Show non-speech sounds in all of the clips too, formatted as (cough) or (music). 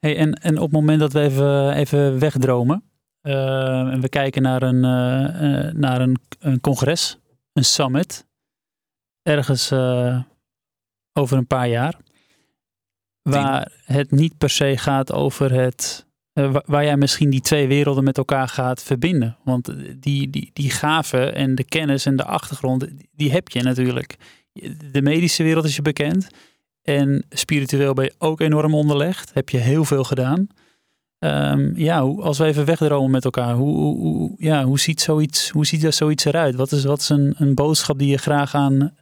Hey, en, en op het moment dat we even, even wegdromen uh, en we kijken naar een, uh, uh, naar een, een congres, een summit, ergens over een paar jaar, waar het niet per se gaat over het, waar jij misschien die twee werelden met elkaar gaat verbinden. Want die, die, die gaven en de kennis en de achtergrond, die heb je natuurlijk. De medische wereld is je bekend. En spiritueel ben je ook enorm onderlegd. Heb je heel veel gedaan. Um, ja, als we even wegdromen met elkaar, hoe, hoe, ja, hoe, ziet zoiets, hoe ziet er zoiets eruit? Wat is, wat is een, een boodschap die je graag aan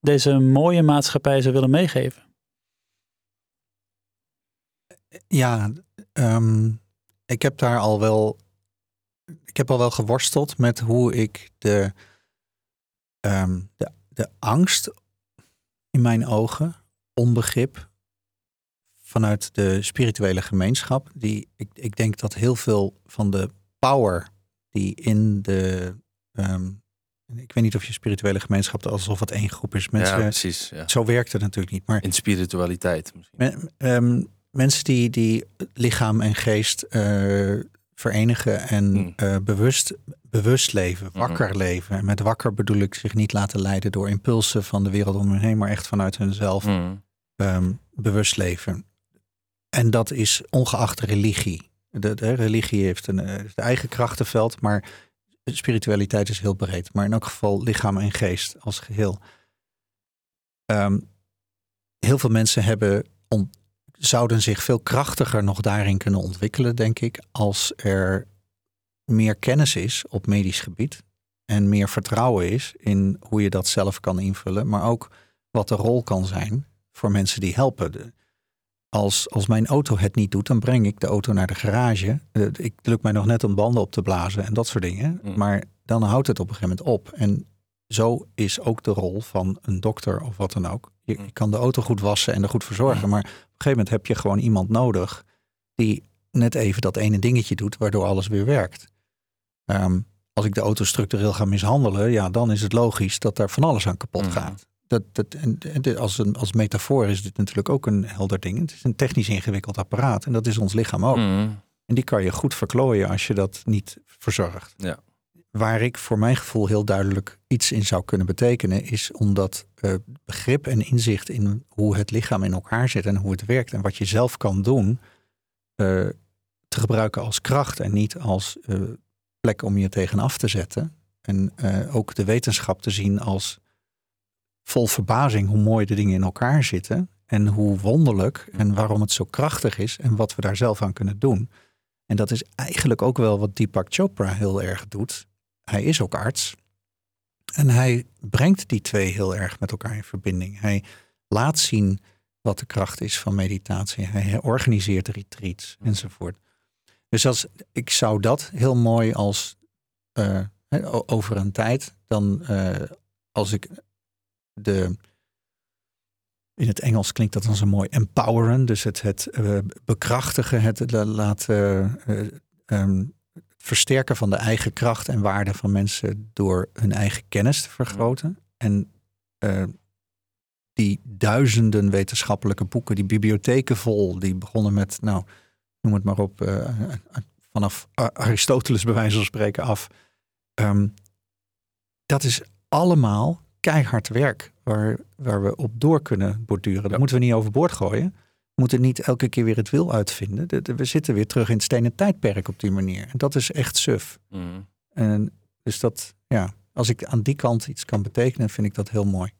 deze mooie maatschappij zou willen meegeven? Ja, um, ik heb daar al wel. Ik heb al wel geworsteld met hoe ik de, um, de, de angst in mijn ogen onbegrip vanuit de spirituele gemeenschap. Die, ik, ik denk dat heel veel van de power die in de. Um, ik weet niet of je spirituele gemeenschap alsof het één groep is. Mensen, ja, precies. Ja. Zo werkt het natuurlijk niet. Maar in spiritualiteit misschien. um, mensen die, die lichaam en geest uh, verenigen en mm. uh, bewust, bewust leven, hmm. wakker mm. leven. En met wakker bedoel ik zich niet laten leiden door impulsen van de wereld om hen heen, maar echt vanuit hunzelf. Mm um, bewust leven. En dat is ongeacht religie. De, de religie heeft een, eh, eigen krachtenveld, maar spiritualiteit is heel breed. Maar in elk geval lichaam en geest als geheel. Um, heel veel mensen hebben on, zouden zich veel krachtiger nog daarin kunnen ontwikkelen, denk ik, als er meer kennis is op medisch gebied en meer vertrouwen is in hoe je dat zelf kan invullen, maar ook wat de rol kan zijn voor mensen die helpen. Als, als mijn auto het niet doet, dan breng ik de auto naar de garage. Ik druk mij nog net om banden op te blazen en dat soort dingen. Mm. Maar dan houdt het op een gegeven moment op. En zo is ook de rol van een dokter of wat dan ook. Je, mm. kan de auto goed wassen en er goed verzorgen. Mm. Maar gegeven moment heb je gewoon iemand nodig die net even dat ene dingetje doet, waardoor alles weer werkt. Ehm, als ik de auto structureel ga mishandelen, ja, dan is het logisch dat daar van alles aan kapot gaat dat, dat, en, als, een, als metafoor is dit natuurlijk ook een helder ding. Het is een technisch ingewikkeld apparaat en dat is ons lichaam ook. Mm. En die kan je goed verklooien als je dat niet verzorgt. Ja. Waar ik voor mijn gevoel heel duidelijk iets in zou kunnen betekenen, is omdat uh, begrip en inzicht in hoe het lichaam in elkaar zit en hoe het werkt en wat je zelf kan doen, uh, te gebruiken als kracht en niet als uh, plek om je tegenaf te zetten. En ook de wetenschap te zien als vol verbazing hoe mooi de dingen in elkaar zitten. En hoe wonderlijk en waarom het zo krachtig is en wat we daar zelf aan kunnen doen. En dat is eigenlijk ook wel wat Deepak Chopra heel erg doet. Hij is ook arts. En hij brengt die twee heel erg met elkaar in verbinding. Hij laat zien wat de kracht is van meditatie. Hij organiseert retreats enzovoort. Dus als, ik zou dat heel mooi als uh, over een tijd, dan uh, als ik de. In het Engels klinkt dat dan zo mooi empoweren, dus het, het uh, bekrachtigen, het laten um, versterken van de eigen kracht en waarde van mensen door hun eigen kennis te vergroten. En uh, die duizenden wetenschappelijke boeken, die bibliotheken vol, die begonnen met, nou, noem het maar op, vanaf Aristoteles bij wijze van spreken af. Um, dat is allemaal keihard werk waar, waar we op door kunnen borduren. Dat moeten we niet overboord gooien. We moeten niet elke keer weer het wil uitvinden. we zitten weer terug in het stenen tijdperk op die manier. En dat is echt suf. Mm. En dus dat, ja, als ik aan die kant iets kan betekenen, vind ik dat heel mooi.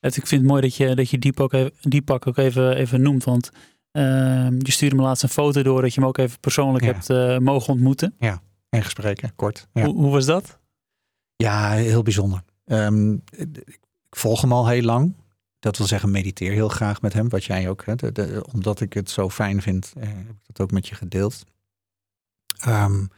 Ik vind het mooi dat je, dat je Deepak, even, Deepak ook even, even noemt. Want uh, je stuurde me laatst een foto door dat je hem ook even persoonlijk hebt uh, mogen ontmoeten. Ja, en gespreken, kort. Ja. Hoe, hoe was dat? Ja, heel bijzonder. Um, ik volg hem al heel lang. Dat wil zeggen, mediteer heel graag met hem, wat jij ook. Hè, omdat ik het zo fijn vind, eh, heb ik dat ook met je gedeeld. Um,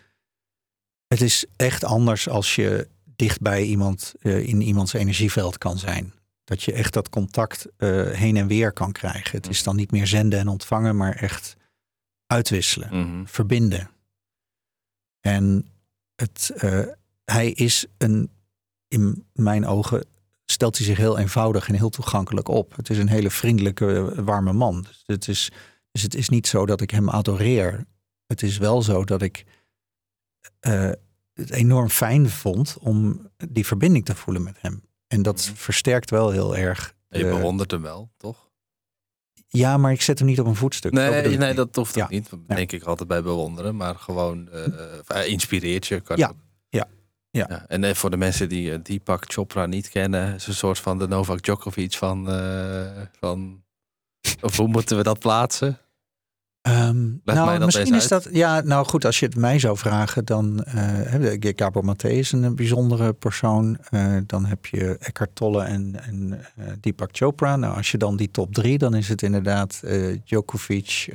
het is echt anders als je dicht bij iemand uh, in iemands energieveld kan zijn. Dat je echt dat contact uh, heen en weer kan krijgen. Het is dan niet meer zenden en ontvangen, maar echt uitwisselen, mm -hmm. verbinden. En het, uh, hij is een in mijn ogen stelt hij zich heel eenvoudig en heel toegankelijk op. Het is een hele vriendelijke, warme man. Dus het is, Dus het is niet zo dat ik hem adoreer. Het is wel zo dat ik eh, het enorm fijn vond om die verbinding te voelen met hem. En dat Mhm. versterkt wel heel erg. Je eh, bewondert hem wel, toch? ja, maar ik zet hem niet op een voetstuk. Nee, ik nee dat hoeft ook Ja. niet. Dat denk ik altijd bij bewonderen. Maar gewoon eh, eh, inspireert je. Kan Ja. Ja. Ja. En eh, voor de mensen die eh, Deepak Chopra niet kennen. is een soort van de Novak Djokovic van... eh, van of hoe moeten we dat plaatsen? Ehm, nou, misschien is dat. Ja, nou goed, als je het mij zou vragen, dan. heb je Gabor Maté is een bijzondere persoon. Dan heb je Eckhart Tolle en, en Deepak Chopra. Nou, als je dan die top drie, dan is het inderdaad Djokovic,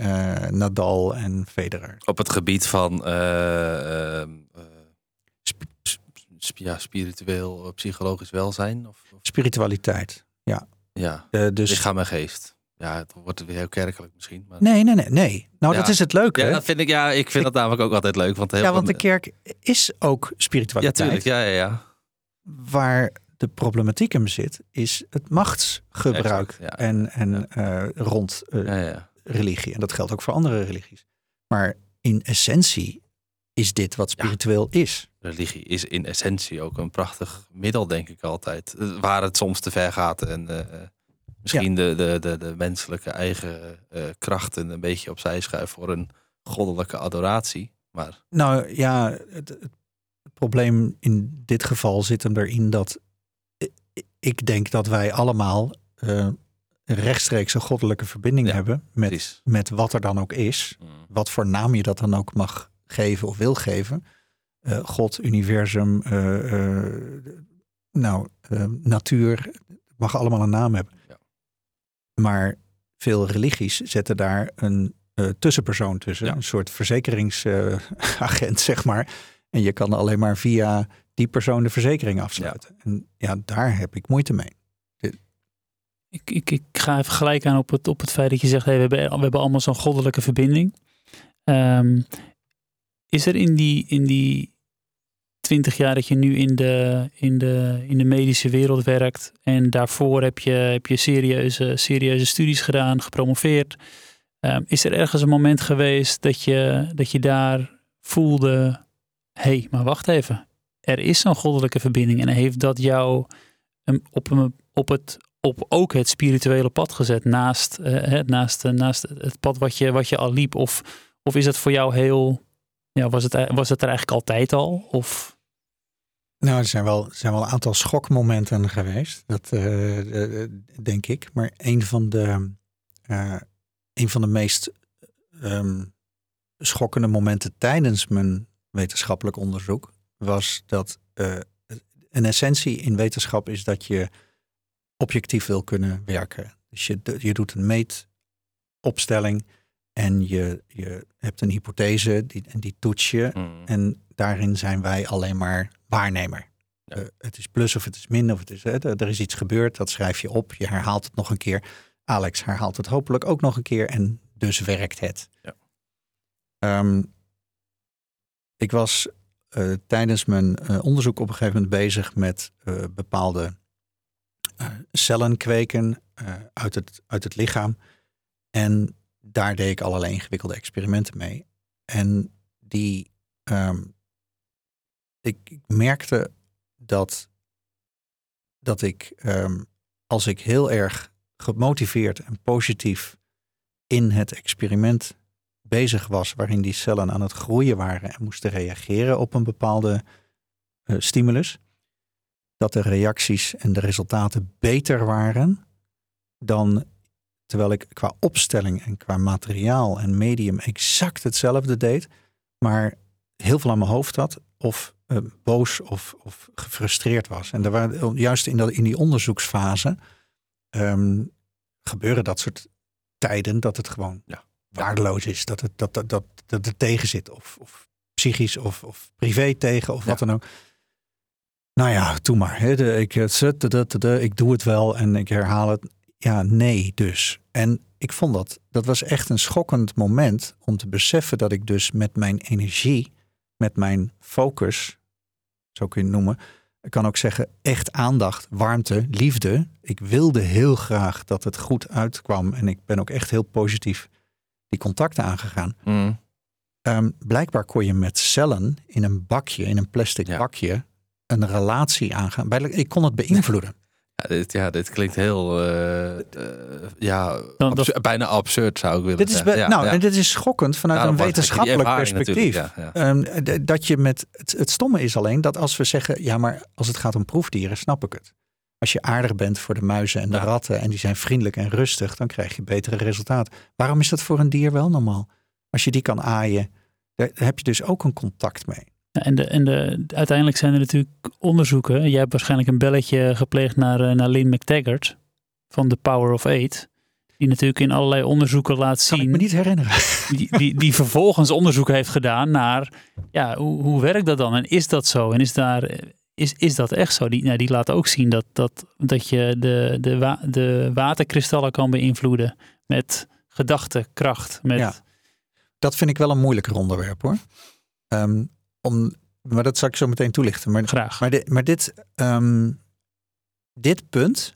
Nadal en Federer. Op het gebied van... eh, ehm, eh, sp- sp- ja, spiritueel, eh, psychologisch welzijn. Of, of- Spiritualiteit. ja, Eh, dus. lichaam en geest. Ja, het wordt weer heel kerkelijk misschien. Maar... Nee, nee, nee, nee. Nou, Ja. dat is het leuke. Ja, Ja, dat vind ik, ja, ik vind dat namelijk ook altijd leuk. Want, heel veel- want de kerk is ook Ja, spiritualiteit. tuurlijk. Ja, ja, ja. Waar de problematiek hem zit, is het machtsgebruik. Exact, ja. En, en eh, rond Ja, ja. religie. En dat geldt ook voor andere religies. Maar in essentie is dit wat spiritueel is. Religie is in essentie ook een prachtig middel, denk ik altijd. Eh, Waar het soms te ver gaat en eh, misschien de, de, de, de menselijke eigen eh, krachten een beetje opzij schuiven voor een goddelijke adoratie. Maar Nou ja, het, het probleem in dit geval zit hem erin dat ik denk dat wij allemaal eh, een rechtstreeks een goddelijke verbinding Ja, hebben met, precies. met wat er dan ook is. Mm. Wat voor naam je dat dan ook mag geven of wil geven. Eh, God, universum, eh, eh, nou, natuur, het mag allemaal een naam hebben. Ja. Maar veel religies zetten daar een eh, tussenpersoon tussen. Ja. Een soort verzekeringsagent, (laughs) zeg maar. En je kan alleen maar via die persoon de verzekering afsluiten. En ja, daar heb ik moeite mee. Ik, ik, ik ga even gelijk aan op het, op het feit dat je zegt, hey, we, hebben, we hebben allemaal zo'n goddelijke verbinding. Ehm, is er in die, in die twintig jaar dat je nu in de, in, de, in de medische wereld werkt en daarvoor heb je, heb je serieuze, serieuze studies gedaan, gepromoveerd. Ehm, is er ergens een moment geweest dat je, dat je daar voelde, hé, hey, maar wacht even. Er is zo'n goddelijke verbinding en heeft dat jou op, een, op het op ook het spirituele pad gezet naast, eh, naast, naast het pad wat je, wat je al liep? Of, of is het voor jou heel, ja, was het, was het er eigenlijk altijd al? Of, Nou, er zijn wel, zijn wel een aantal schokmomenten geweest. Dat eh, eh, denk ik. Maar een van de, eh, een van de meest ehm, schokkende momenten tijdens mijn wetenschappelijk onderzoek was dat eh, een essentie in wetenschap is dat je objectief wil kunnen werken. Dus je, je doet een meetopstelling en je, je hebt een hypothese die, en die toets je. Mm. En daarin zijn wij alleen maar waarnemer. Ja. Eh, het is plus of het is min of het is, er is iets gebeurd, dat schrijf je op. Je herhaalt het nog een keer. Alex herhaalt het hopelijk ook nog een keer en dus werkt het. Ja. Ehm, ik was eh, tijdens mijn eh, onderzoek op een gegeven moment bezig met bepaalde cellen kweken uit, het, uit het lichaam. En daar deed ik allerlei ingewikkelde experimenten mee. En die, ehm, ik, merkte dat, dat ik, ehm, als ik heel erg gemotiveerd en positief in het experiment bezig was, waarin die cellen aan het groeien waren en moesten reageren op een bepaalde eh, stimulus, dat de reacties en de resultaten beter waren dan terwijl ik qua opstelling en qua materiaal en medium exact hetzelfde deed, maar heel veel aan mijn hoofd had of eh, boos of, of gefrustreerd was. En er waren, juist in, dat, in die onderzoeksfase ehm, gebeuren dat soort tijden dat het gewoon Ja. waardeloos is, dat het, dat, dat, dat, dat het tegen zit of, of psychisch of, of privé tegen of Ja. wat dan ook. Nou ja, doe maar. De, ik, de, de, ik doe het wel en ik herhaal het. Ja, nee dus. En ik vond dat, dat was echt een schokkend moment om te beseffen dat ik dus met mijn energie, met mijn focus, zo kun je het noemen, ik kan ook zeggen echt aandacht, warmte, liefde. Ik wilde heel graag dat het goed uitkwam en ik ben ook echt heel positief die contacten aangegaan. Mm. Ehm, blijkbaar kon je met cellen in een bakje, in een plastic Ja. bakje, een relatie aangaan. Ik kon het beïnvloeden. Ja, dit, ja, dit klinkt heel, eh, eh, ja, Dan- absu- bijna absurd zou ik willen Dit is, zeggen. Ja, nou, ja. en dit is schokkend vanuit een wetenschappelijk perspectief. Ehm, dat je met het, het stomme is alleen dat als we zeggen, ja, maar als het gaat om proefdieren, snap ik het. Als je aardig bent voor de muizen en de ratten en die zijn vriendelijk en rustig, dan krijg je betere resultaten. Waarom is dat voor een dier wel normaal? Als je die kan aaien, daar heb je dus ook een contact mee. En, de, en de, uiteindelijk zijn er natuurlijk onderzoeken. Jij hebt waarschijnlijk een belletje gepleegd naar, eh, naar Lynn McTaggart van The Power of Eight. Die natuurlijk in allerlei onderzoeken laat Kan ik zien. me niet herinneren. (laughs) Die, die, die vervolgens onderzoek heeft gedaan naar ja, hoe, hoe werkt dat dan? En is dat zo? En is, daar, is, is dat echt zo? Die, nou, die laat ook zien dat, dat, dat je de, de, wa, de waterkristallen kan beïnvloeden met gedachtekracht. Met, Ja. Dat vind ik wel een moeilijker onderwerp hoor. Ehm, om, maar dat zal ik zo meteen toelichten. Maar Graag. Maar, di- maar dit, ehm, dit punt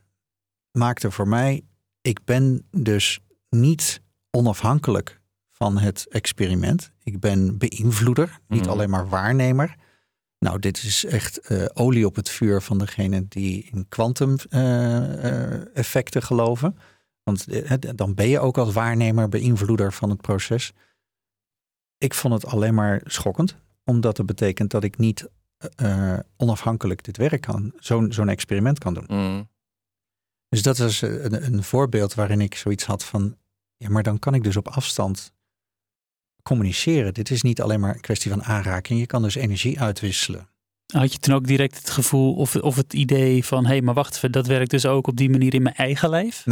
maakte voor mij, ik ben dus niet onafhankelijk van het experiment. Ik ben beïnvloeder, niet Mhm. alleen maar waarnemer. Nou, dit is echt eh, olie op het vuur van degene die in kwantum eh, eh, effecten geloven. Want dan ben je ook als waarnemer, beïnvloeder van het proces. Ik vond het alleen maar schokkend, omdat het betekent dat ik niet eh, onafhankelijk dit werk kan, zo'n zo'n experiment kan doen. Mm. Dus dat was eh, een, een voorbeeld waarin ik zoiets had van, ja, maar dan kan ik dus op afstand communiceren. Dit is niet alleen maar een kwestie van aanraking, je kan dus energie uitwisselen. Had je toen ook direct het gevoel of, of het idee van hé, hey, maar wacht even, dat werkt dus ook op die manier in mijn eigen lijf?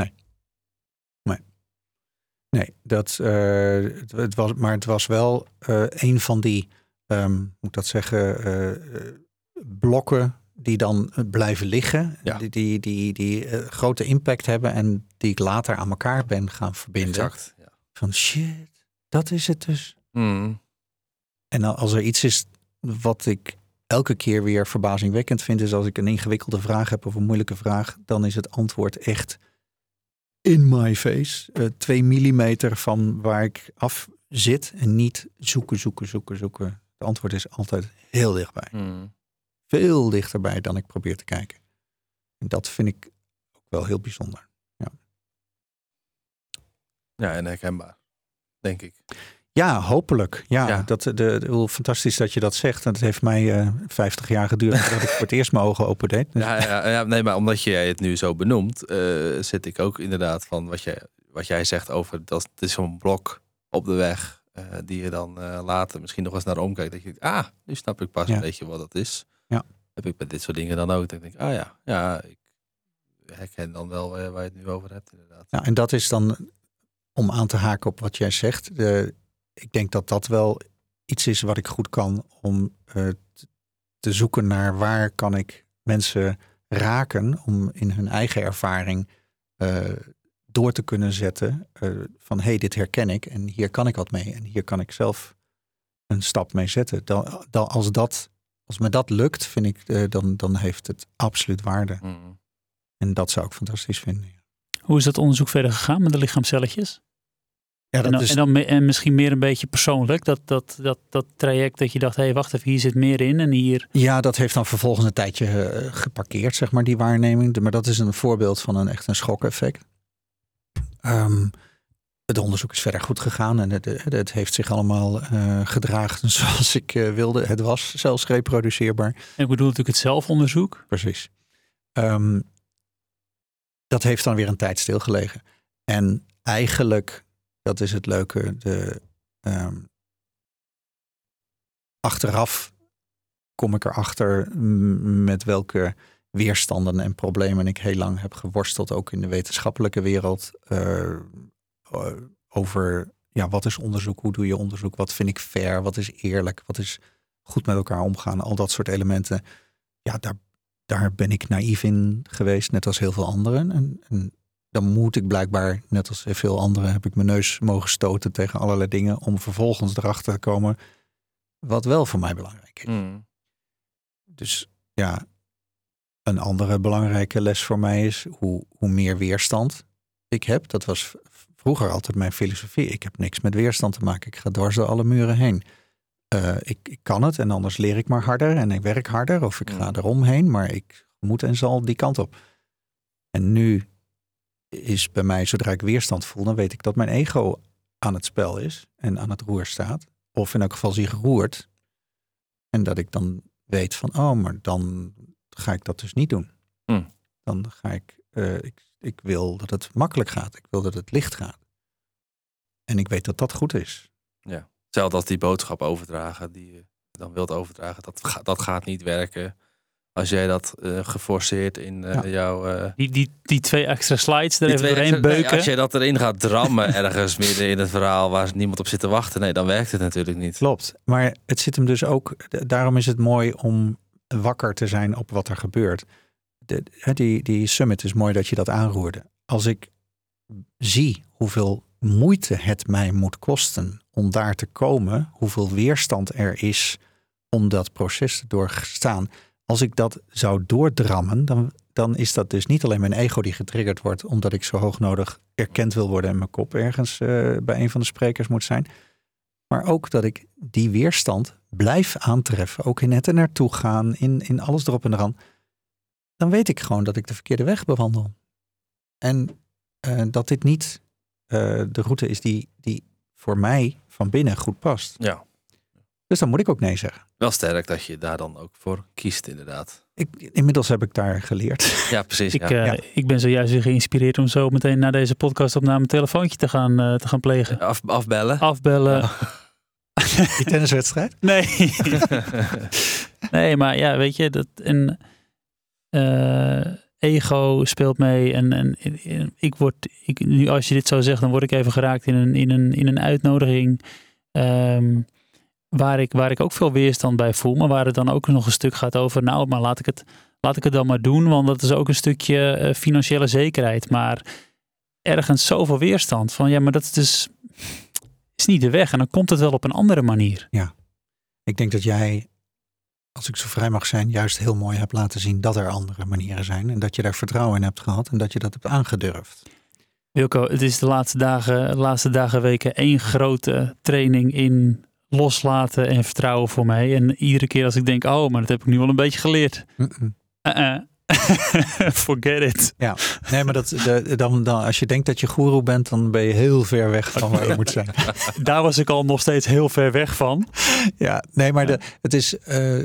Nee, dat, eh, het, het was, maar het was wel eh, een van die, ehm, moet ik dat zeggen, eh, eh, blokken die dan eh, blijven liggen. Ja. Die, die, die, die grote impact hebben en die ik later aan elkaar ben gaan verbinden. Exact. Ja. Van shit, dat is het dus. Mm. En als er iets is wat ik elke keer weer verbazingwekkend vind, is als ik een ingewikkelde vraag heb of een moeilijke vraag, dan is het antwoord echt in my face. Twee millimeter van waar ik af zit en niet zoeken, zoeken, zoeken, zoeken. Het antwoord is altijd heel dichtbij. Mm. Veel dichterbij dan ik probeer te kijken. En dat vind ik ook wel heel bijzonder. Ja, en herkenbaar. Denk ik. Ja, hopelijk. Ja, Ja. Dat, de, de, hoe fantastisch dat je dat zegt. En het heeft mij eh 50 jaar geduurd voordat ik voor het eerst mijn ogen opendeed. Dus Ja, ja, ja, nee, maar omdat jij het nu zo benoemt, eh, zit ik ook inderdaad van wat jij, wat jij zegt over dat het is zo'n blok op de weg eh, die je dan eh, later misschien nog eens naar omkijkt. Dat je denkt, ah, nu snap ik pas Ja. een beetje wat dat is. Ja. Heb ik met dit soort dingen dan ook. Denk ik, ah ja, ja, ik herken dan wel eh, waar je het nu over hebt inderdaad. Ja, en dat is dan om aan te haken op wat jij zegt. De, ik denk dat dat wel iets is wat ik goed kan om te zoeken naar waar kan ik mensen raken om in hun eigen ervaring door te kunnen zetten eh, van hé, hey, dit herken ik en hier kan ik wat mee en hier kan ik zelf een stap mee zetten. Dan, dan, als, dat, als me dat lukt, vind ik, eh, dan, dan heeft het absoluut waarde. Mm. En dat zou ik fantastisch vinden. Hoe is dat onderzoek verder gegaan met de lichaamcelletjes? Ja, En dat dan, is, en, dan me- en misschien meer een beetje persoonlijk, dat, dat, dat, dat traject dat je dacht, hé hey, wacht even, hier zit meer in en hier... Ja, dat heeft dan vervolgens een tijdje eh, geparkeerd, zeg maar, die waarneming. Maar dat is een voorbeeld van een echt een schokeffect. Ehm, het onderzoek is verder goed gegaan en het, het, het heeft zich allemaal eh, gedragen (laughs) zoals ik eh, wilde. Het was zelfs reproduceerbaar. En ik bedoel natuurlijk het zelfonderzoek. Precies. Ehm, dat heeft dan weer een tijd stilgelegen. En eigenlijk, dat is het leuke, de, ehm, achteraf kom ik erachter met welke weerstanden en problemen ik heel lang heb geworsteld, ook in de wetenschappelijke wereld, eh, eh, over ja, wat is onderzoek, hoe doe je onderzoek, wat vind ik fair, wat is eerlijk, wat is goed met elkaar omgaan, al dat soort elementen. Ja, daar, daar ben ik naïef in geweest, net als heel veel anderen. En, en dan moet ik blijkbaar, net als veel anderen, heb ik mijn neus mogen stoten tegen allerlei dingen om vervolgens erachter te komen wat wel voor mij belangrijk is. Mm. Dus ja, een andere belangrijke les voor mij is hoe, hoe meer weerstand ik heb. Dat was vroeger altijd mijn filosofie. Ik heb niks met weerstand te maken. Ik ga dwars door alle muren heen. Eh, ik, ik kan het en anders leer ik maar harder en ik werk harder of ik ga eromheen, maar ik moet en zal die kant op. En nu is bij mij, zodra ik weerstand voel, dan weet ik dat mijn ego aan het spel is en aan het roer staat. Of in elk geval zich roert. En dat ik dan weet van, oh, maar dan ga ik dat dus niet doen. Hm. Dan ga ik, eh, ik, ik wil dat het makkelijk gaat. Ik wil dat het licht gaat. En ik weet dat dat goed is. Hetzelfde als die boodschap overdragen die je dan wilt overdragen. Dat, ga- dat gaat niet werken. Als jij dat eh, geforceerd in eh, Ja. jouw... eh, Die, die, die twee extra slides er die even twee doorheen extra- nee, beuken. als je dat erin gaat drammen ergens midden in het verhaal waar niemand op zit te wachten. Nee, dan werkt het natuurlijk niet. Klopt. Maar het zit hem dus ook, daarom is het mooi om wakker te zijn op wat er gebeurt. De, die, die summit is mooi dat je dat aanroerde. Als ik zie hoeveel moeite het mij moet kosten om daar te komen, hoeveel weerstand er is om dat proces te doorstaan. Als ik dat zou doordrammen, dan, dan is dat dus niet alleen mijn ego die getriggerd wordt, omdat ik zo hoog nodig erkend wil worden en mijn kop ergens eh, bij een van de sprekers moet zijn. Maar ook dat ik die weerstand blijf aantreffen. Ook in het er naartoe gaan, in, in alles erop en eraan. Dan weet ik gewoon dat ik de verkeerde weg bewandel. En eh, dat dit niet eh, de route is die, die voor mij van binnen goed past. Ja, Dus dan moet ik ook nee zeggen. wel sterk dat je daar dan ook voor kiest inderdaad. Ik, inmiddels heb ik daar geleerd. (laughs) Ja, precies. Ik, ja. eh, Ja. ik ben zojuist weer geïnspireerd om zo meteen na deze podcast opname een telefoontje te gaan, eh, te gaan plegen. Af, afbellen. Afbellen. Ja. (laughs) Die tenniswedstrijd? (laughs) Nee. nee, maar ja, weet je, dat en eh, ego speelt mee. En, en, en ik word, ik, nu als je dit zo zegt, dan word ik even geraakt in een, in een, in een uitnodiging. ehm, waar, ik, waar ik ook veel weerstand bij voel, maar waar het dan ook nog een stuk gaat over. Nou, maar laat ik het, laat ik het dan maar doen, want dat is ook een stukje eh, financiële zekerheid. Maar ergens zoveel weerstand van ja, maar dat is dus is niet de weg. En dan komt het wel op een andere manier. Ik denk dat jij, als ik zo vrij mag zijn, juist heel mooi hebt laten zien dat er andere manieren zijn. En dat je daar vertrouwen in hebt gehad en dat je dat hebt aangedurfd. Wilco, het is de laatste dagen, de laatste dagen, weken één grote training in loslaten en vertrouwen voor mij. En iedere keer als ik denk, oh, maar dat heb ik nu wel een beetje geleerd. Mm-mm. Uh-uh. (laughs) Forget it. Nee, maar dat, de, dan, dan, als je denkt dat je goeroe bent, dan ben je heel ver weg van waar je moet zijn. (laughs) Daar was ik al nog steeds heel ver weg van. Ja, nee, maar de, het is, eh,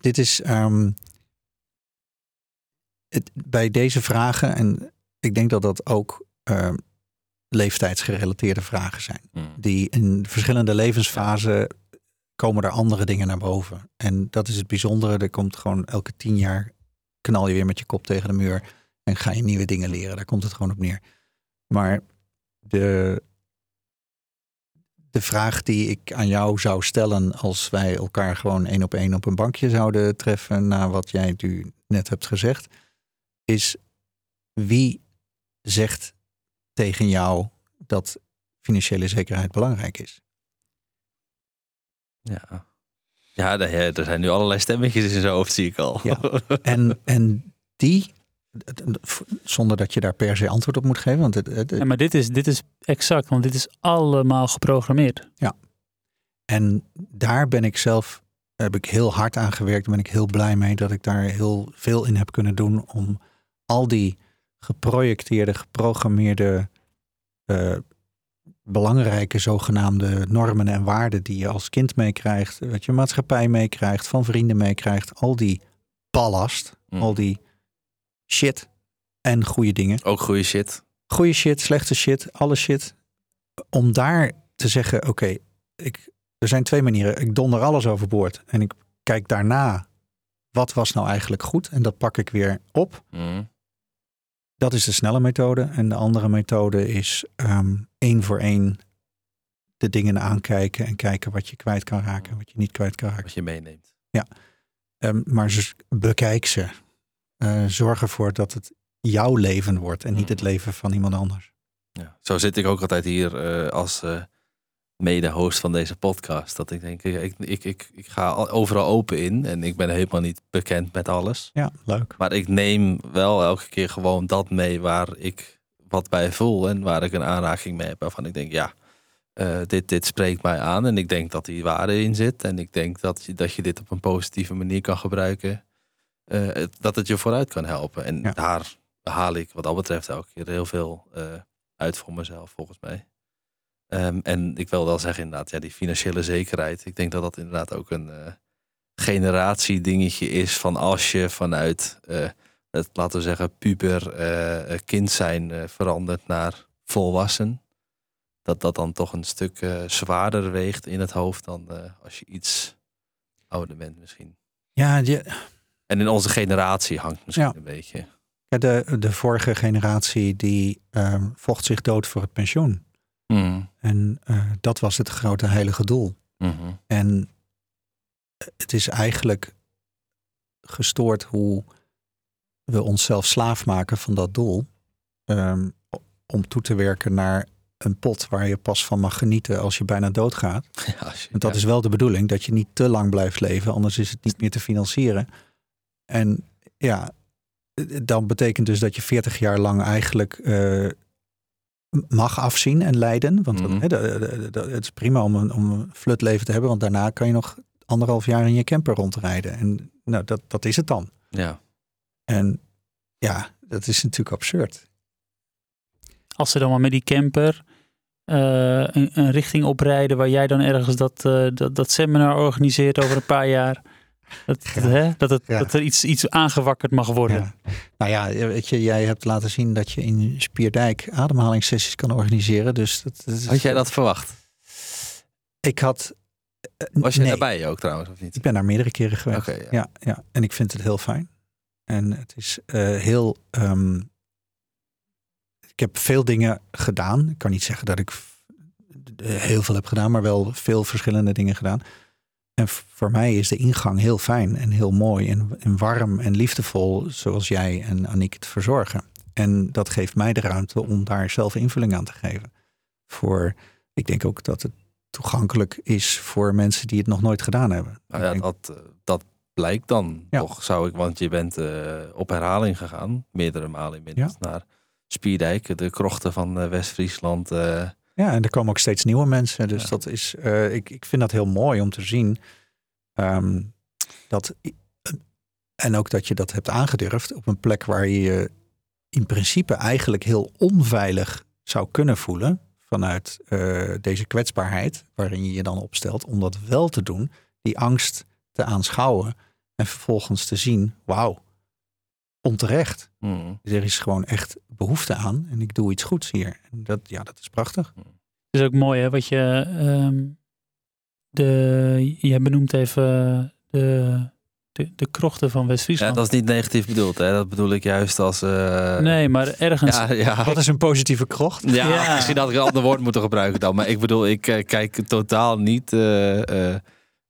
dit is ehm, het, bij deze vragen, en ik denk dat dat ook ehm, leeftijdsgerelateerde vragen zijn. Mm. Die in verschillende levensfasen komen er andere dingen naar boven. En dat is het bijzondere. Er komt gewoon elke tien jaar knal je weer met je kop tegen de muur en ga je nieuwe dingen leren. Daar komt het gewoon op neer. Maar de, de vraag die ik aan jou zou stellen als wij elkaar gewoon één op één op een bankje zouden treffen na wat jij nu net hebt gezegd, is wie zegt tegen jou dat financiële zekerheid belangrijk is? Ja. Ja, er er zijn nu allerlei stemmetjes in zijn hoofd, zie ik al. Ja. (laughs) En, en die, zonder dat je daar per se antwoord op moet geven, want het, het, Ja, maar dit is, dit is exact, want dit is allemaal geprogrammeerd. En daar ben ik zelf, heb ik heel hard aan gewerkt. Daar ben ik heel blij mee dat ik daar heel veel in heb kunnen doen om al die geprojecteerde, geprogrammeerde, eh, belangrijke zogenaamde normen en waarden die je als kind meekrijgt, wat je maatschappij meekrijgt, van vrienden meekrijgt, al die ballast, Mm. al die shit en goede dingen. Ook goede shit. Goede shit, slechte shit, alle shit. Om daar te zeggen, oké, ik er zijn twee manieren. Ik donder alles overboord en ik kijk daarna, wat was nou eigenlijk goed? En dat pak ik weer op. Mm. Dat is de snelle methode. En de andere methode is ehm, één voor één de dingen aankijken en kijken wat je kwijt kan raken en wat je niet kwijt kan raken. Wat je meeneemt. Ehm, maar bekijk ze. Eh, zorg ervoor dat het jouw leven wordt en niet het leven van iemand anders. Ja. Zo zit ik ook altijd hier eh, als eh, mede-host van deze podcast. Dat ik denk, ik, ik, ik, ik ga al- overal open in en ik ben helemaal niet bekend met alles. Ja, leuk. Maar ik neem wel elke keer gewoon dat mee waar ik wat bij voel en waar ik een aanraking mee heb. Waarvan ik denk, ja, eh, dit, dit spreekt mij aan. En ik denk dat die waarde in zit. En ik denk dat je, dat je dit op een positieve manier kan gebruiken. Eh, dat het je vooruit kan helpen. En Ja. daar haal ik wat dat betreft elke keer heel veel eh, uit voor mezelf, volgens mij. Ehm, en ik wil wel zeggen, inderdaad, ja, die financiële zekerheid. Ik denk dat dat inderdaad ook een eh generatiedingetje is. Van als je vanuit eh, het, laten we zeggen, puber eh, kind zijn verandert naar volwassen. Dat dat dan toch een stuk zwaarder weegt in het hoofd dan als je iets ouder bent misschien. Ja, je, En in onze generatie hangt misschien Ja. een beetje. ja, de, de vorige generatie die ehm, vocht zich dood voor het pensioen. En eh, dat was het grote heilige doel. Mhm. En het is eigenlijk gestoord hoe we onszelf slaaf maken van dat doel. ehm, om toe te werken naar een pot waar je pas van mag genieten als je bijna doodgaat. (laughs) Ja, Want dat ja. is wel de bedoeling, dat je niet te lang blijft leven, anders is het niet meer te financieren. En ja, dan betekent dus dat je 40 jaar lang eigenlijk eh, mag afzien en lijden. Want hè, de- de- de- het is prima om een, om een flutleven te hebben, want daarna kan je nog anderhalf jaar in je camper rondrijden. En nou, dat, dat is het dan. Ja. En ja, dat is natuurlijk absurd. Als ze dan maar met die camper eh, een, een richting oprijden waar jij dan ergens dat, eh, dat, dat seminar organiseert over een paar jaar. Dat, Ja. hè, dat, het, Ja. dat er iets, iets aangewakkerd mag worden. Ja. Nou ja, weet je, jij hebt laten zien dat je in Spierdijk ademhalingssessies kan organiseren. Dus dat, dat is- Had jij dat verwacht? Ik had. eh, Was je nee, daarbij ook trouwens, of niet? Ik ben daar meerdere keren geweest. Ja. ja. Ja, en ik vind het heel fijn. En het is eh, heel. ehm, ik heb veel dingen gedaan. Ik kan niet zeggen dat ik heel veel heb gedaan, maar wel veel verschillende dingen gedaan. En voor mij is de ingang heel fijn en heel mooi en, en warm en liefdevol, zoals jij en Aniek het verzorgen. En dat geeft mij de ruimte om daar zelf invulling aan te geven. Voor, ik denk ook dat het toegankelijk is voor mensen die het nog nooit gedaan hebben. Nou ja, dat, eh, dat blijkt dan Ja. toch, zou ik, want je bent eh, op herhaling gegaan, meerdere malen inmiddels, naar Spierdijk, de krochten van eh, West-Friesland. Ja, en er komen ook steeds nieuwe mensen. Dus Ja. dat is, eh, ik, ik vind dat heel mooi om te zien. ehm, dat, en ook dat je dat hebt aangedurfd op een plek waar je je in principe eigenlijk heel onveilig zou kunnen voelen. Vanuit eh, deze kwetsbaarheid waarin je je dan opstelt om dat wel te doen. Die angst te aanschouwen en vervolgens te zien, wauw, onterecht. hmm. Er is gewoon echt behoefte aan en ik doe iets goeds hier. En dat, ja, dat is prachtig. Het is ook mooi hè, wat je... ehm, de, je benoemt even de, de, de krochten van Ja, West-Friesland. dat is niet negatief bedoeld, hè? dat bedoel ik juist als... eh, nee, maar ergens... Ja, ja. Wat is een positieve krocht? Ja, Ja. misschien had ik een ander woord moeten gebruiken dan. Maar ik bedoel, ik eh, kijk totaal niet eh,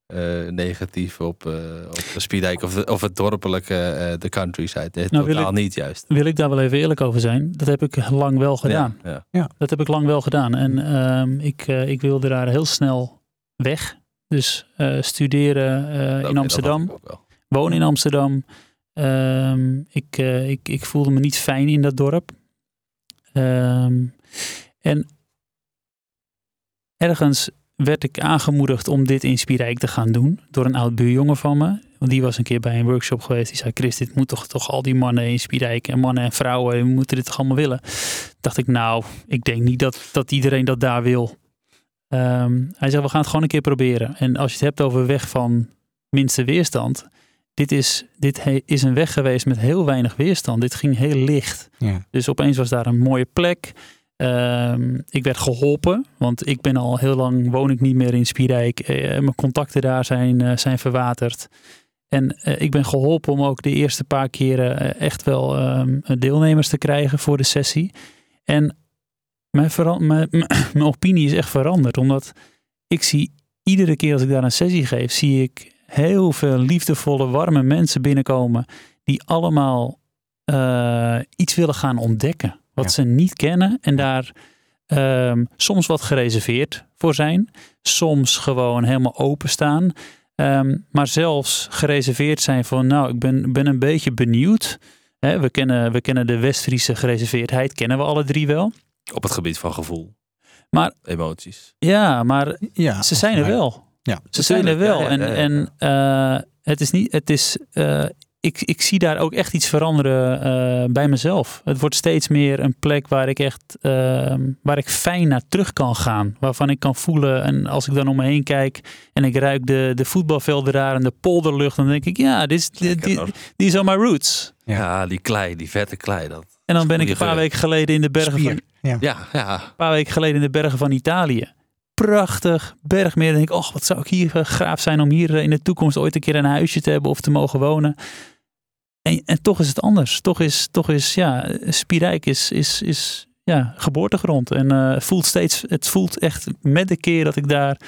eh, negatief op, eh op Spiedijk of, of het dorpelijke, eh, de countryside. Nee, Nou, totaal ik- niet juist. Wil ik daar wel even eerlijk over zijn? Dat heb ik lang wel gedaan. Ja, ja. Dat heb ik lang wel gedaan. En ehm, ik, eh, ik wilde daar heel snel weg. Dus eh, studeren eh, in Amsterdam. wonen in Amsterdam. Ehm, ik, eh, ik, ik voelde me niet fijn in dat dorp. Ehm, en ergens werd ik aangemoedigd om dit in Spierijk te gaan doen. Door een oud buurjongen van me. Want die was een keer bij een workshop geweest. Die zei, Chris, dit moet toch, toch al die mannen in Spierijk. En mannen en vrouwen, die moeten dit toch allemaal willen. Dacht ik, nou, ik denk niet dat, dat iedereen dat daar wil. Ehm, hij zei, we gaan het gewoon een keer proberen. En als je het hebt over weg van minste weerstand. Dit is, dit he- is een weg geweest met heel weinig weerstand. Dit ging heel licht. Ja. Dus opeens was daar een mooie plek. Ehm, ik werd geholpen, want ik ben al heel lang, woon ik niet meer in Spierdijk. Eh, mijn contacten daar zijn, eh, zijn verwaterd. En eh, ik ben geholpen om ook de eerste paar keren echt wel ehm, deelnemers te krijgen voor de sessie. En mijn, mijn, (clears throat) mijn opinie is echt veranderd, omdat ik zie iedere keer als ik daar een sessie geef, zie ik heel veel liefdevolle, warme mensen binnenkomen die allemaal iets willen gaan ontdekken. Wat Ja. ze niet kennen en daar ehm, soms wat gereserveerd voor zijn. Soms gewoon helemaal openstaan. Ehm, maar zelfs gereserveerd zijn van, nou, ik ben, ben een beetje benieuwd. Hè, we, kennen, we kennen de West-Friese gereserveerdheid, kennen we alle drie wel. Op het gebied van gevoel. Maar- Emoties. Ja, maar Ja, ze zijn er wel. Ja. Ze zijn er wel. Ja, ja, ja, ja. En, en eh, het is niet, het is, eh, ik, ik zie daar ook echt iets veranderen eh, bij mezelf. Het wordt steeds meer een plek waar ik echt, eh, waar ik fijn naar terug kan gaan. Waarvan ik kan voelen. En als ik dan om me heen kijk en ik ruik de, de voetbalvelden daar en de polderlucht, dan denk ik, ja, dit is, on my roots. Ja. die klei, die vette klei. Dat. En dan ben ik een paar geur. weken geleden in de bergen van. Ja, ja. een paar weken geleden in de bergen van Italië. Prachtig bergmeer. Dan denk ik, oh, wat zou ik hier eh, graaf zijn om hier eh, in de toekomst ooit een keer een huisje te hebben of te mogen wonen. En, en toch is het anders. Toch is, toch is ja, Spierijk is, is, is ja, geboortegrond. En eh, voelt steeds, het voelt echt met de keer dat ik daar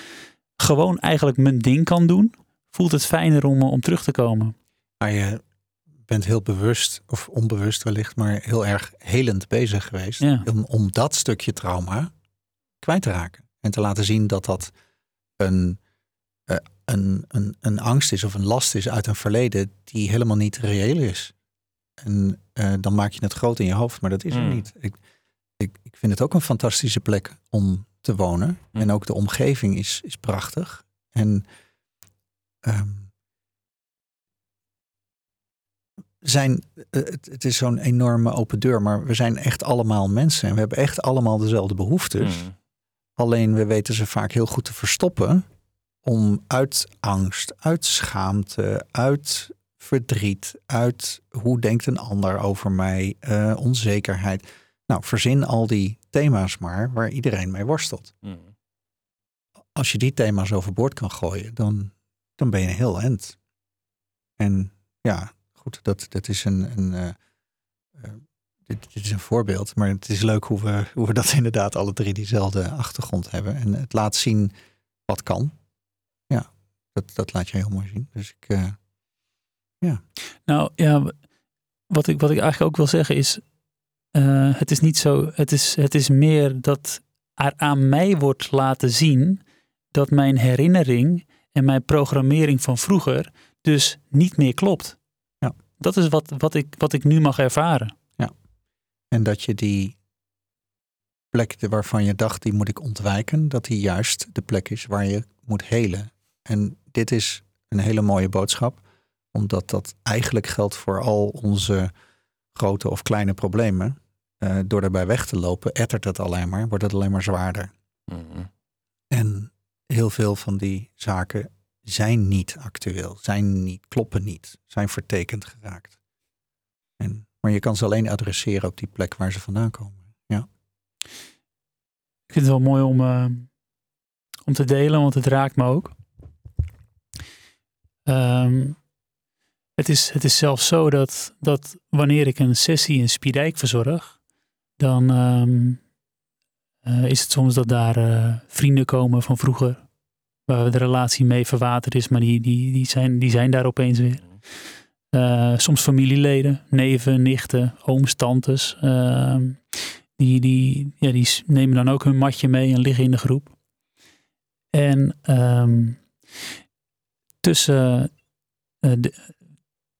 gewoon eigenlijk mijn ding kan doen, voelt het fijner om, eh, om terug te komen. Maar je bent heel bewust, of onbewust wellicht, maar heel erg helend bezig geweest. Ja. Om, om dat stukje trauma kwijt te raken. En te laten zien dat dat een, een, een, een angst is of een last is uit een verleden die helemaal niet reëel is. En eh, dan maak je het groot in je hoofd, maar dat is er Mm. niet. Ik, ik, ik vind het ook een fantastische plek om te wonen. Mm. En ook de omgeving is, is prachtig. En ehm, zijn, eh, het, het is zo'n enorme open deur, maar we zijn echt allemaal mensen en we hebben echt allemaal dezelfde behoeftes. Mm. Alleen we weten ze vaak heel goed te verstoppen om uit angst, uit schaamte, uit verdriet, uit hoe denkt een ander over mij, eh, onzekerheid. Nou, verzin al die thema's maar waar iedereen mee worstelt. Mm. Als je die thema's overboord kan gooien, dan, dan ben je een heel end. En ja, goed, dat, dat is een, een eh, eh, dit, dit is een voorbeeld, maar het is leuk hoe we, hoe we dat (laughs) inderdaad alle drie diezelfde achtergrond hebben. En het laat zien wat kan. Ja, dat, dat laat je heel mooi zien. Dus ik, eh, Nou ja, wat ik, wat ik eigenlijk ook wil zeggen is, eh, het is niet zo, het is, het is meer dat er aan mij wordt laten zien dat mijn herinnering en mijn programmering van vroeger dus niet meer klopt. Ja. Dat is wat, wat, ik, wat ik nu mag ervaren. en dat je die plek waarvan je dacht, die moet ik ontwijken, dat die juist de plek is waar je moet helen. En dit is een hele mooie boodschap, omdat dat eigenlijk geldt voor al onze grote of kleine problemen. Eh, door daarbij weg te lopen, ettert het alleen maar, wordt het alleen maar zwaarder. Mm. En heel veel van die zaken zijn niet actueel, zijn niet, kloppen niet, zijn vertekend geraakt. En, maar je kan ze alleen adresseren op die plek waar ze vandaan komen. Ja, Ik vind het wel mooi om, eh, om te delen, want het raakt me ook. Ehm, het, is, het is zelfs zo dat, dat wanneer ik een sessie in Spiedijk verzorg, dan ehm, eh, is het soms dat daar eh, vrienden komen van vroeger, waar de relatie mee verwaterd is, maar die, die, die, zijn, die zijn daar opeens weer. Eh, soms familieleden, neven, nichten, ooms, tantes. ehm, die, die, ja, die nemen dan ook hun matje mee en liggen in de groep. En tussen. eh, de,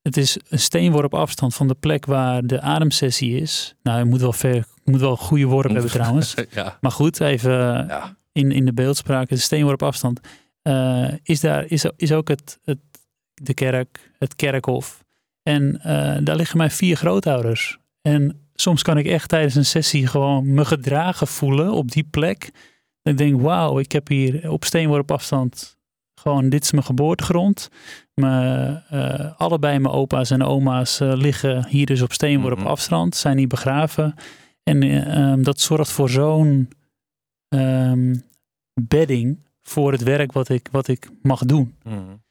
het is een steenworp afstand van de plek waar de ademsessie is. Nou, je moet wel, ver, je moet wel een goede worp hebben trouwens. (laughs) ja. Maar goed, even ja. in, in de beeldspraak, is steenworp afstand. eh, is daar is, is ook het, het, de kerk, het kerkhof. En eh, daar liggen mijn vier grootouders. En soms kan ik echt tijdens een sessie gewoon me gedragen voelen op die plek. Dat ik denk, wauw, ik heb hier op steenworp afstand gewoon, dit is mijn geboortegrond. Mijn, eh, allebei mijn opa's en oma's eh, liggen hier dus op steenworp Mhm. afstand, zijn niet begraven. En eh, ehm, dat zorgt voor zo'n ehm, bedding voor het werk wat ik, wat ik mag doen. Mm.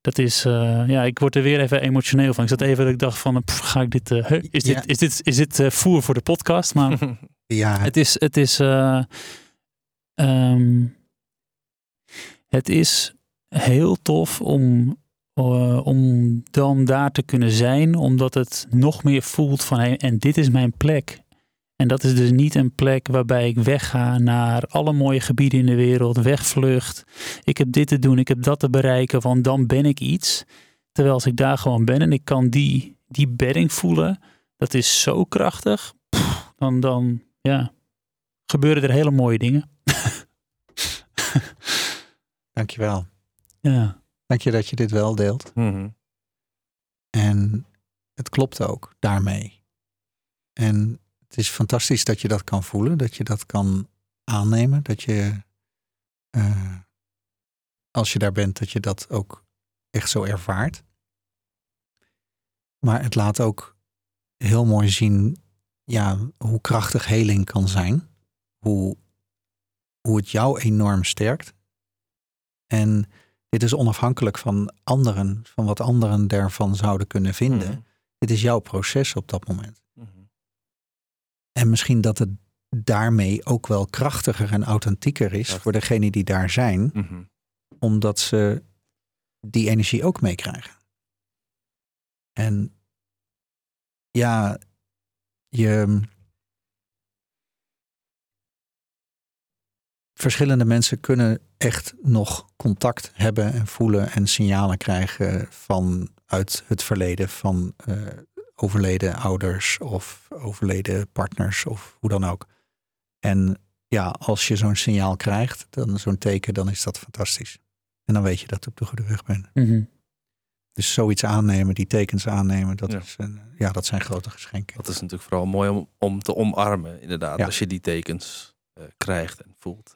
Dat is, eh, ja, ik word er weer even emotioneel van. Ik zat even dat ik dacht van, pff, ga ik dit, eh, is dit, Ja. is dit, is dit voer voor de podcast? Maar (laughs) ja het is, het is, eh, ehm, het is heel tof om, eh, om dan daar te kunnen zijn, omdat het nog meer voelt van, en dit is mijn plek. En dat is dus niet een plek waarbij ik wegga naar alle mooie gebieden in de wereld, wegvlucht. Ik heb dit te doen, ik heb dat te bereiken, want dan ben ik iets. Terwijl als ik daar gewoon ben en ik kan die, die bedding voelen, dat is zo krachtig. Dan, dan ja, gebeuren er hele mooie dingen. (laughs) Dankjewel. Ja. Dank je dat je dit wel deelt. Mhm. En het klopt ook daarmee. En het is fantastisch dat je dat kan voelen, dat je dat kan aannemen, dat je eh, als je daar bent, dat je dat ook echt zo ervaart. Maar het laat ook heel mooi zien ja, hoe krachtig heling kan zijn. Hoe, hoe het jou enorm sterkt. En dit is onafhankelijk van anderen, van wat anderen daarvan zouden kunnen vinden. Mhm. Dit is jouw proces op dat moment. Mhm. En misschien dat het daarmee ook wel krachtiger en authentieker is voor degenen die daar zijn, Mhm. omdat ze die energie ook meekrijgen. En ja, je. Verschillende mensen kunnen echt nog contact hebben en voelen en signalen krijgen vanuit het verleden van eh, overleden ouders of overleden partners of hoe dan ook. En ja, als je zo'n signaal krijgt, dan zo'n teken, dan is dat fantastisch. En dan weet je dat je op de goede weg bent. Mhm. Dus zoiets aannemen, die tekens aannemen, dat, Ja. is een, ja, dat zijn grote geschenken. Dat is natuurlijk vooral mooi om, om te omarmen, inderdaad. Ja. Als je die tekens eh, krijgt en voelt.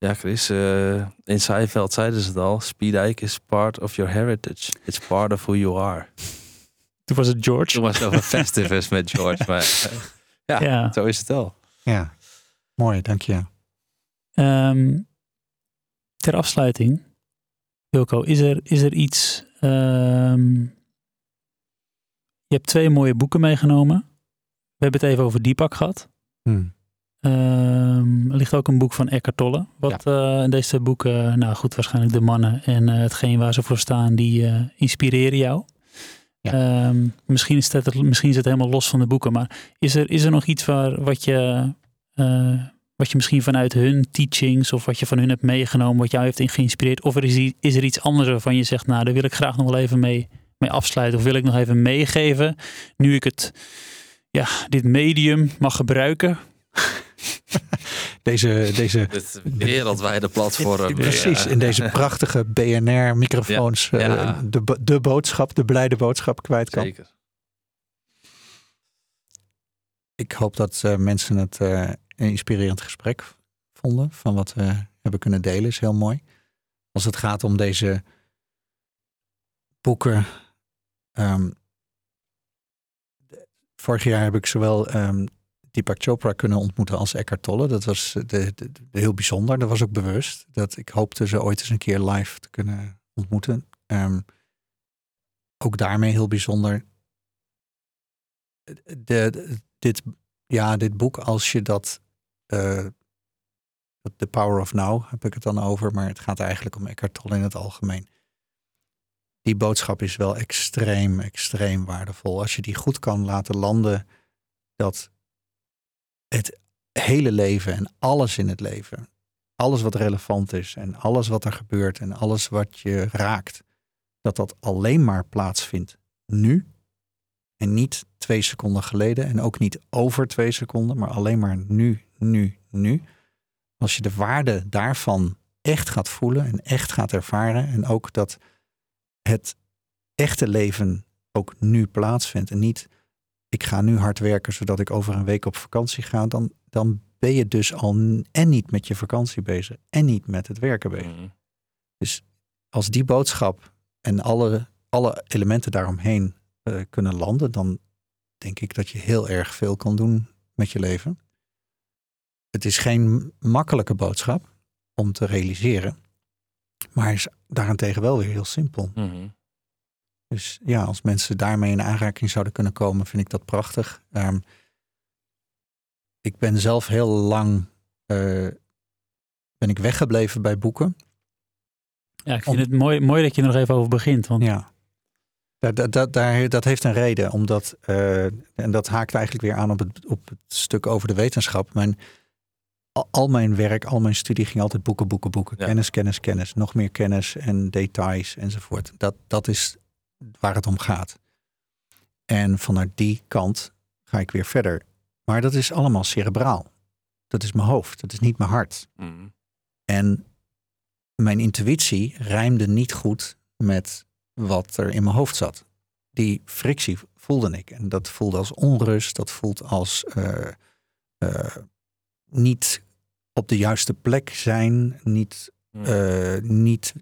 Ja. Chris, eh, in Seinfeld zeiden ze het al. Speedijk is part of your heritage. It's part of who you are. Toen was het George. Toen was het over Festivus met George. Maar ja, Ja. zo is het wel. Ja, mooi, dank je. Ehm, ter afsluiting, Wilco, is er, is er iets. ehm, je hebt twee mooie boeken meegenomen. We hebben het even over Deepak gehad. Hm. Ehm, er ligt ook een boek van Eckhart Tolle. Wat eh, in deze boeken, nou goed, waarschijnlijk de mannen en eh, hetgeen waar ze voor staan, die eh, inspireren jou. Ja. Ehm, misschien, is het, misschien is het helemaal los van de boeken, maar is er, is er nog iets waar, wat, je, eh, wat je misschien vanuit hun teachings of wat je van hun hebt meegenomen, wat jou heeft geïnspireerd? Of er is, is er iets anders waarvan je zegt, nou daar wil ik graag nog wel even mee, mee afsluiten of wil ik nog even meegeven, nu ik het, ja, dit medium mag gebruiken? (laughs) (laughs) Deze, deze, wereldwijde platform. (laughs) precies, Ja. in deze prachtige BNR-microfoons eh, de, de boodschap, de blijde boodschap kwijt kan. Zeker. Ik hoop dat eh, mensen het eh, een inspirerend gesprek vonden van wat we hebben kunnen delen. Is heel mooi. Als het gaat om deze boeken. ehm, vorig jaar heb ik zowel ehm Deepak Chopra kunnen ontmoeten als Eckhart Tolle. Dat was eh, de, de- heel bijzonder. Dat was ook bewust. Dat ik hoopte ze ooit eens een keer live te kunnen ontmoeten. Ehm, ook daarmee heel bijzonder. De, dit, ja, dit boek, als je dat. eh, The Power of Now heb ik het dan over, maar het gaat eigenlijk om Eckhart Tolle in het algemeen. Die boodschap is wel extreem, extreem waardevol. Als je die goed kan laten landen, dat het hele leven en alles in het leven, alles wat relevant is en alles wat er gebeurt en alles wat je raakt, dat dat alleen maar plaatsvindt nu en niet twee seconden geleden en ook niet over twee seconden, maar alleen maar nu, nu, nu. Als je de waarde daarvan echt gaat voelen en echt gaat ervaren en ook dat het echte leven ook nu plaatsvindt en niet ik ga nu hard werken zodat ik over een week op vakantie ga, dan, dan ben je dus al en niet met je vakantie bezig en niet met het werken bezig Mhm. als die boodschap en alle, alle elementen daaromheen eh, kunnen landen, dan denk ik dat je heel erg veel kan doen met je leven. Het is geen makkelijke boodschap om te realiseren, maar is daarentegen wel weer heel simpel. Mhm. Dus ja, als mensen daarmee in aanraking zouden kunnen komen, vind ik dat prachtig. Ehm, ik ben zelf heel lang eh, ben ik weggebleven bij boeken. Ja, ik vind Om- het mooi, mooi dat je er nog even over begint. Want Ja. Dat, dat, dat, daar, dat heeft een reden, omdat, eh, en dat haakt eigenlijk weer aan op het, op het stuk over de wetenschap. Mijn, al, al mijn werk, al mijn studie ging altijd boeken, boeken, boeken. Ja. Kennis, kennis, kennis. Nog meer kennis en details enzovoort. Dat, dat is waar het om gaat. En vanuit die kant ga ik weer verder. Maar dat is allemaal cerebraal. Dat is mijn hoofd, dat is niet mijn hart. Mm. En mijn intuïtie rijmde niet goed met wat er in mijn hoofd zat. Die frictie voelde ik. En dat voelde als onrust, dat voelt als eh, eh, niet op de juiste plek zijn, niet, Mm. eh, niet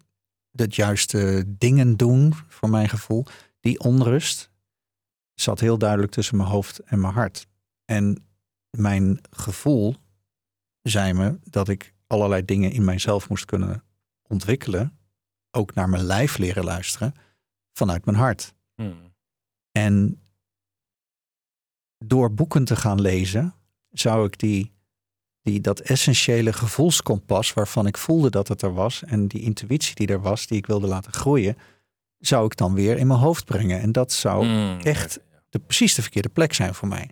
de juiste dingen doen, voor mijn gevoel. Die onrust zat heel duidelijk tussen mijn hoofd en mijn hart. En mijn gevoel zei me dat ik allerlei dingen in mijzelf moest kunnen ontwikkelen. Ook naar mijn lijf leren luisteren vanuit mijn hart. Mm. En door boeken te gaan lezen, zou ik die, die, dat essentiële gevoelskompas waarvan ik voelde dat het er was en die intuïtie die er was, die ik wilde laten groeien, zou ik dan weer in mijn hoofd brengen. En dat zou Mm, echt de, precies de verkeerde plek zijn voor mij.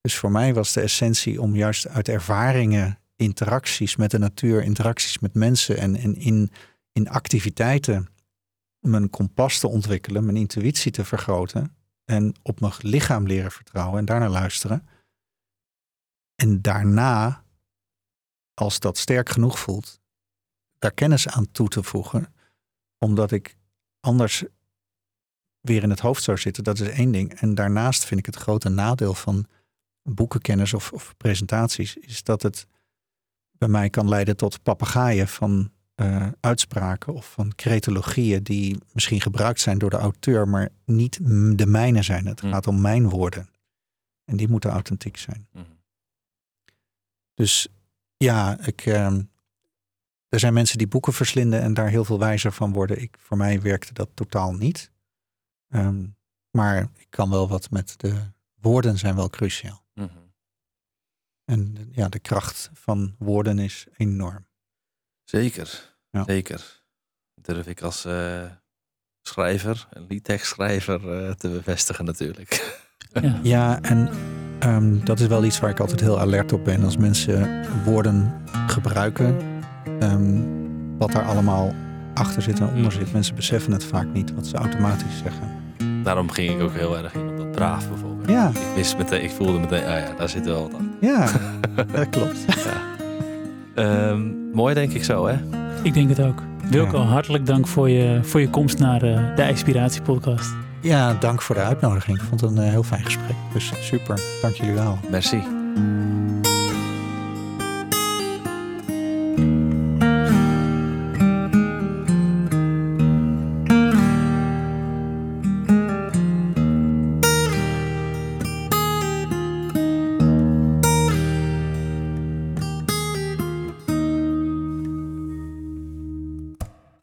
Dus voor mij was de essentie om juist uit ervaringen, interacties met de natuur, interacties met mensen en, en in, in activiteiten mijn kompas te ontwikkelen, mijn intuïtie te vergroten en op mijn lichaam leren vertrouwen en daarna luisteren. En daarna, als dat sterk genoeg voelt, daar kennis aan toe te voegen, omdat ik anders weer in het hoofd zou zitten. Dat is één ding. En daarnaast vind ik het grote nadeel van boekenkennis of, of presentaties, is dat het bij mij kan leiden tot papegaaien van eh, uitspraken of van cretologieën die misschien gebruikt zijn door de auteur, maar niet de mijne zijn. Het Hm. gaat om mijn woorden. En die moeten authentiek zijn. Mhm. Dus ja, ik, ehm, er zijn mensen die boeken verslinden en daar heel veel wijzer van worden. Ik, voor mij werkte dat totaal niet. Ehm, maar ik kan wel wat met de woorden zijn wel cruciaal. Mhm. En ja, de kracht van woorden is enorm. Zeker, Ja. zeker. Durf ik als eh, schrijver, een liedtekstschrijver, eh, te bevestigen natuurlijk. (laughs) Ja. Ja, en ehm, dat is wel iets waar ik altijd heel alert op ben. Als mensen woorden gebruiken, ehm, wat daar allemaal achter zit en onder zit. Mensen beseffen het vaak niet wat ze automatisch zeggen. Daarom ging ik ook heel erg in op dat braaf bijvoorbeeld. Ja, Ik wist meteen, ik voelde meteen, ah ja, daar zit wel wat achter. ja, (laughs) dat klopt. Ehm, mooi denk ik zo, hè? Ik denk het ook. Wilco, Ja. hartelijk dank voor je, voor je komst naar eh, de Inspiratie Podcast. Ja, dank voor de uitnodiging. Ik vond het een eh, heel fijn gesprek. Dus super, dank jullie wel. Merci.